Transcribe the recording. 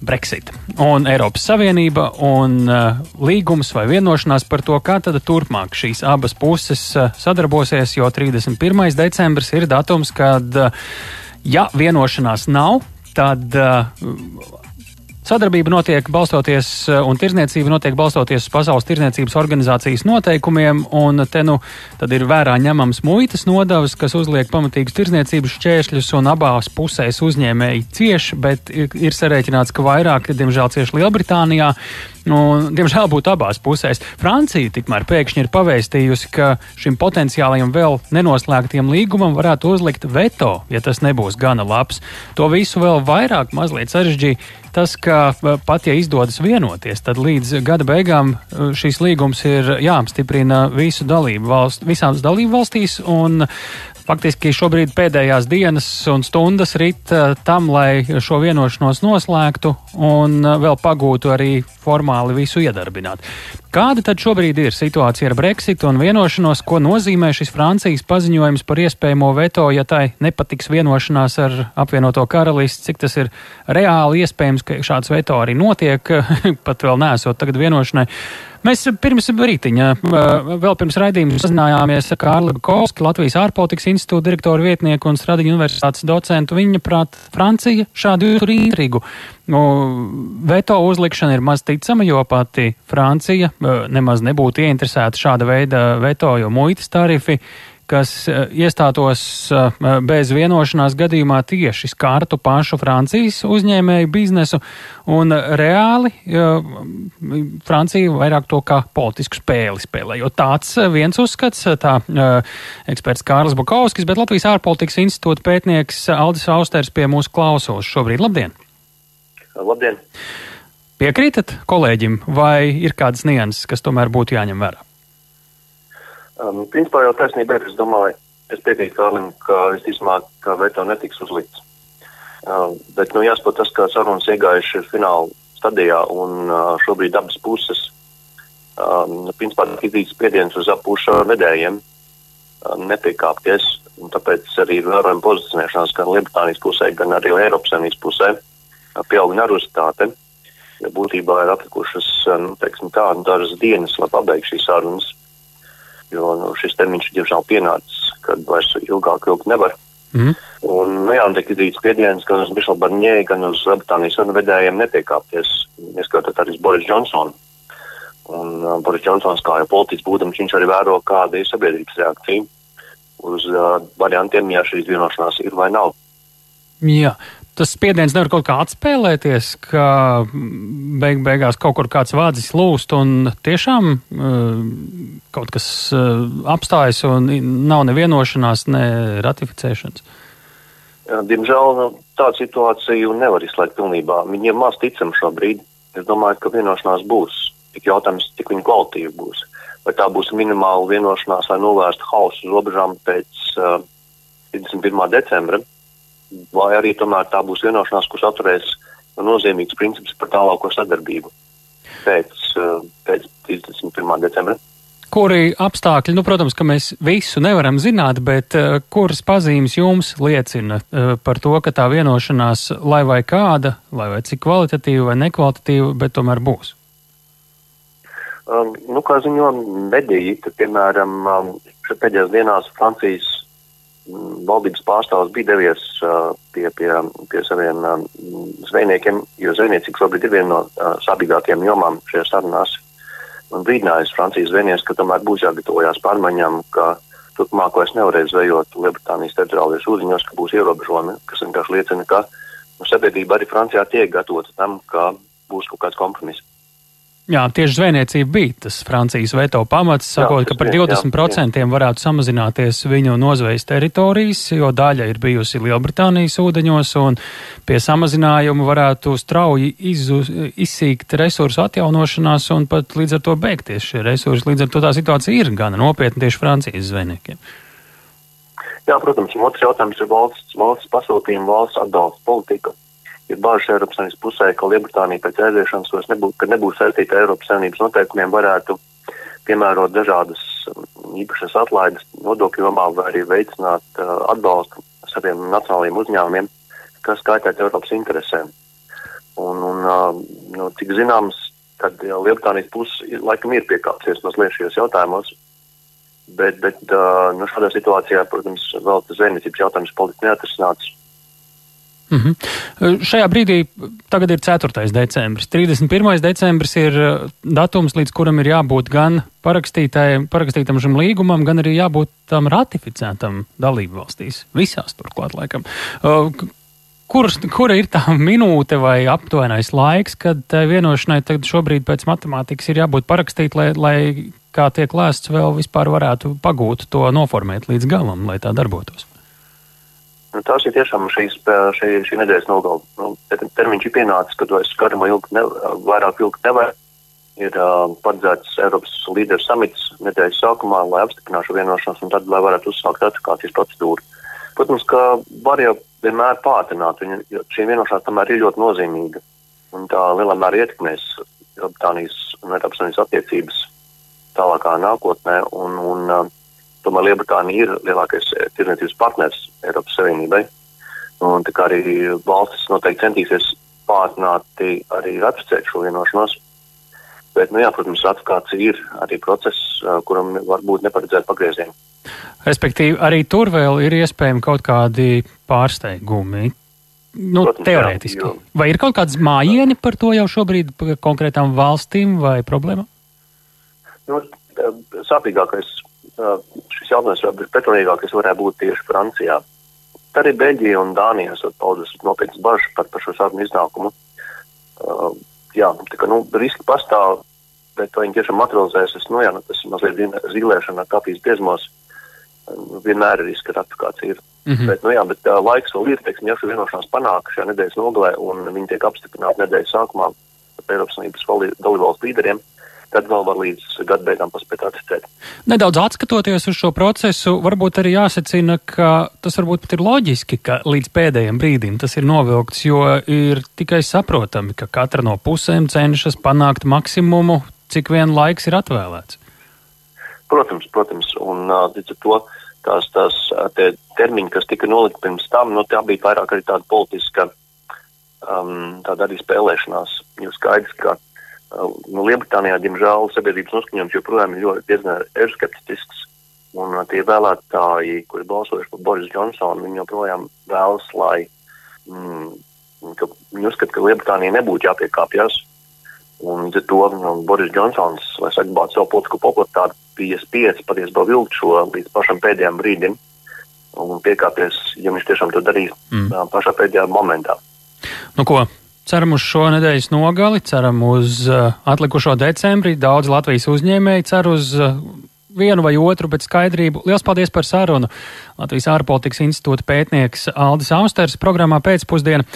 Brexit un Eiropas Savienība un uh, līgums vai vienošanās par to, kā tad turpmāk šīs abas puses uh, sadarbosies, jo 31. decembris ir datums, kad, uh, ja vienošanās nav, tad uh, Sadarbība notiek balstoties, eh, un tirzniecība notiek balstoties uz Pasaules tirzniecības organizācijas noteikumiem, un te nu tad ir vērā ņemams muitas nodevas, kas uzliek pamatīgus tirzniecības šķēršļus, un abās pusēs uzņēmēji cieši, bet ir sarēķināts, ka vairāk, diemžēl, cieši Lielbritānijā. Nu, diemžēl būtu abās pusēs. Francija tikmēr pēkšņi ir pavēstījusi, ka šim potenciālajam vēl nenoslēgtiem līgumam varētu uzlikt veto, ja tas nebūs gana labs. To visu vēl vairāk mazliet sarežģīja tas, ka pat ja izdodas vienoties, tad līdz gada beigām šīs līgums ir jāapstiprina visu dalību valstu, visām dalību valstīs. Un Faktiski šobrīd pēdējās dienas un stundas rit uh, tam, lai šo vienošanos noslēgtu un uh, vēl pagūtu arī formāli visu iedarbināt. Kāda tad šobrīd ir situācija ar Brexit un vienošanos, ko nozīmē šis Francijas paziņojums par iespējamo veto, ja tai nepatiks vienošanās ar apvienoto karalisti, cik tas ir reāli iespējams, ka šāds veto arī notiek, pat vēl nesot tagad vienošanai. Mēs pirms brītiņa, vēl pirms raidījuma sazinājāmies ar Kārli Kovski, Latvijas ārpolitikas institūta direktoru vietnieku un Stradiņu universitātes docentu. Viņa prāt, Francija šādu intrigu. Nu, veto uzlikšana ir maz ticama, jo pati Francija nemaz nebūtu ieinteresēta šāda veida veto, jo muitas tarifi kas eh, iestātos eh, bez vienošanās gadījumā tieši skartu pašu Francijas uzņēmēju biznesu, un reāli Francija vairāk to kā politisku spēli spēlē. Jo tāds eh, viens uzskats, tā eksperts Kārlis Bukovskis, bet Latvijas ārpolitikas institūta pētnieks Aldis Austers pie mūsu klausos šobrīd. Labdien! Labdien! Piekrītat kolēģim, vai ir kādas nianses, kas tomēr būtu jāņem vērā? Um, principā jau taisnība ir. Es domāju, es piekrītu Kārlim, ka visticamāk, ka veto netiks uzlikts. Um, bet nu, jāsaprot tas, ka sarunas iegājuši fināla stadijā un uh, šobrīd abas puses um, principā tiek izdarīts spiediens uz abu pušu vedējiem um, nepiekāpties. Tāpēc arī ir vērojama pozicionēšanās gan Lielbritānijas pusē, gan arī Eiropas Savienības pusē. Uh, pieaug nervozitāte. Ja būtībā ir atlikušas nu, teiksim, tā, dažas dienas, lai pabeigtu šīs sarunas jo nu, šis termiņš diemžēl pienācis, kad vairs ilgāk ilgt nevar. Mm. Un, nu, jā, tiek izdarīts spiediens gan uz Mišelu Barņē, gan uz Lielbritānijas sarunvedējiem nepiekāpties, ieskaitot arī Boris Džonsonu. Un uh, Boris Džonsons, kā jau politiķis būdams, viņš arī vēro, kāda ir sabiedrības reakcija uz uh, variantiem, ja šīs vienošanās ir vai nav. Jā, tas spiediens nevar kaut kā atspēlēties, ka beig beigās kaut kur kāds vādzis lūst un tiešām uh, kaut kas uh, apstājas un nav nevienošanās, ne ratificēšanas. Diemžēl nu, tādu situāciju nevar izslēgt pilnībā. Viņiem maz ticam šobrīd. Es domāju, ka vienošanās būs. Tik jautājums, cik viņa kvalitīva būs. Vai tā būs minimāla vienošanās, lai novērstu hausu uz robežām pēc uh, 31. decembra vai arī tomēr tā būs vienošanās, kas atturēs nozīmīgs princips par tālāko sadarbību pēc, eh, pēc 31. decembra. Kuri apstākļi, nu, protams, ka mēs visu nevaram zināt, bet uh, kuras pazīmes jums liecina uh, par to, ka tā vienošanās, lai vai kāda, lai vai cik kvalitatīva vai nekvalitatīva, bet tomēr būs? Um, nu, kā ziņo mediji, tad, piemēram, um, pēdējās dienās Francijas valdības pārstāvs bija devies uh, pie, pie, pie saviem uh, zvejniekiem, jo zvejniecība šobrīd ir viena no uh, sāpīgākajām jomām šajās sarunās. Brīdinājis Francijas zvejnieks, ka tomēr būs jāgatavojās pārmaiņām, ka turpmāk vairs nevarēs zvejot Lielbritānijas teritoriālajos ūdeņos, ka būs ierobežojumi, kas vienkārši liecina, ka nu, sabiedrība arī Francijā tiek gatavota tam, ka būs kaut kāds kompromiss. Jā, tieši zvejniecība bija tas Francijas veto pamats, sakot, jā, ka par 20% jā, jā. varētu samazināties viņu nozvejas teritorijas, jo daļa ir bijusi Lielbritānijas ūdeņos, un pie samazinājuma varētu strauji izu, izsīkt resursu atjaunošanās un pat līdz ar to beigties šie resursi. Līdz ar to tā situācija ir gana nopietna tieši Francijas zvejniekiem. Jā, protams, un otrs jautājums ir valsts, valsts pasūtījuma, valsts atbalsta politika ir bāžas Eiropas Savienības pusē, ka Lielbritānija pēc aiziešanas vairs nebūs, nebūs saistīta Eiropas Savienības noteikumiem, varētu piemērot dažādas um, īpašas atlaides nodokļu jomā vai arī veicināt uh, atbalstu saviem nacionālajiem uzņēmumiem, kas kaitētu Eiropas interesēm. Un, un nu, cik zināms, tad Lietuvānijas puse laikam ir piekāpsies mazliet šajos jautājumos. Bet, bet nu, šādā situācijā, protams, vēl tas zvejniecības jautājums politiski neatrisināts. Mm -hmm. Šajā brīdī tagad ir 4. decembris. 31. decembris ir datums, līdz kuram ir jābūt gan parakstītam šim līgumam, gan arī jābūt tam ratificētam dalību valstīs. Visās turklāt laikam. Kur, kura ir tā minūte vai aptuvenais laiks, kad vienošanai tagad šobrīd pēc matemātikas ir jābūt parakstīt, lai, lai kā tiek lēsts, vēl vispār varētu pagūt to noformēt līdz galam, lai tā darbotos? Nu, tās ir tiešām šīs, šī, šī nedēļas nogala. Nu, termiņš ir pienācis, kad vairs skarumu ilgi ne, vairāk ilgi nevar. Ir uh, paredzēts Eiropas līderu samits nedēļas sākumā, lai apstiprinātu vienošanos un tad, lai varētu uzsākt ratifikācijas procedūru. Protams, ka var jau vienmēr pātrināt, un šī vienošanās tomēr ir ļoti nozīmīga. Un tā lielā mērā ietekmēs Lielbritānijas un Eiropas Savienības attiecības tālākā nākotnē. Un, un, uh, Tomēr Lielbritānija ir lielākais eh, tirdzniecības partners Eiropas Savienībai. Un, tā kā arī valstis noteikti centīsies pātrināt arī ratificēt šo vienošanos. Bet, nu, jā, protams, ratifikācija ir arī process, eh, kuram var būt neparedzēti pagriezieni. Respektīvi, arī tur vēl ir iespējami kaut kādi pārsteigumi. Nu, protams, teorētiski. Jā, jo... Vai ir kaut kāds mājieni par to jau šobrīd konkrētām valstīm vai problēmām? Nu, sāpīgākais šis jautājums vēl pretrunīgākais varētu būt tieši Francijā. Tad arī Beļģija un Dānija esat paudus nopietnas bažas par, par šo sarunu iznākumu. Uh, jā, tā kā, nu, riski pastāv, bet vai viņi tiešām materializēsies, nu jā, nu, tas ir mazliet zīlēšana kapīs biezmos. Uh, vienmēr ir riska ratifikācija. Ir. Mm -hmm. Bet, nu jā, bet uh, laiks vēl ir, teiksim, ja šo vienošanās panāk šajā nedēļas nogalē un viņi tiek apstiprināti nedēļas sākumā Eiropas Savienības dalībvalstu līderiem. Uh, tad vēl var līdz gada beigām paspēt atcelt. Nedaudz atskatoties uz šo procesu, varbūt arī jāsacina, ka tas varbūt pat ir loģiski, ka līdz pēdējiem brīdim tas ir novilkts, jo ir tikai saprotami, ka katra no pusēm cenšas panākt maksimumu, cik vien laiks ir atvēlēts. Protams, protams, un līdz ar to tās, tās termiņi, kas tika nolikti pirms tam, nu, tā bija vairāk arī tāda politiska, um, tāda arī spēlēšanās. Jo skaidrs, ka Nu, Lielbritānijā, diemžēl, sabiedrības noskaņojums joprojām ir ļoti diezgan eiroskeptisks. Un tie vēlētāji, kuri balsojuši par Borisu Džonsonu, viņi joprojām vēlas, lai mm, ka, viņi uzskata, ka Lielbritānija nebūtu jāpiekāpjas. Un līdz ar to nu, Boris Džonsons, lai saglabātu savu politisko popularitāti, bija spiests patiesībā vilkt šo līdz pašam pēdējiem brīdim un piekāpties, ja viņš tiešām to darīs mm. pašā pēdējā momentā. Nu, ko, Ceram uz šo nedēļas nogali, ceram uz uh, atlikušo decembrī. Daudz Latvijas uzņēmēji cer uz uh, vienu vai otru, bet skaidrību. Lielas paldies par sarunu. Latvijas ārpolitikas institūta pētnieks Aldis Austers programmā pēcpusdiena.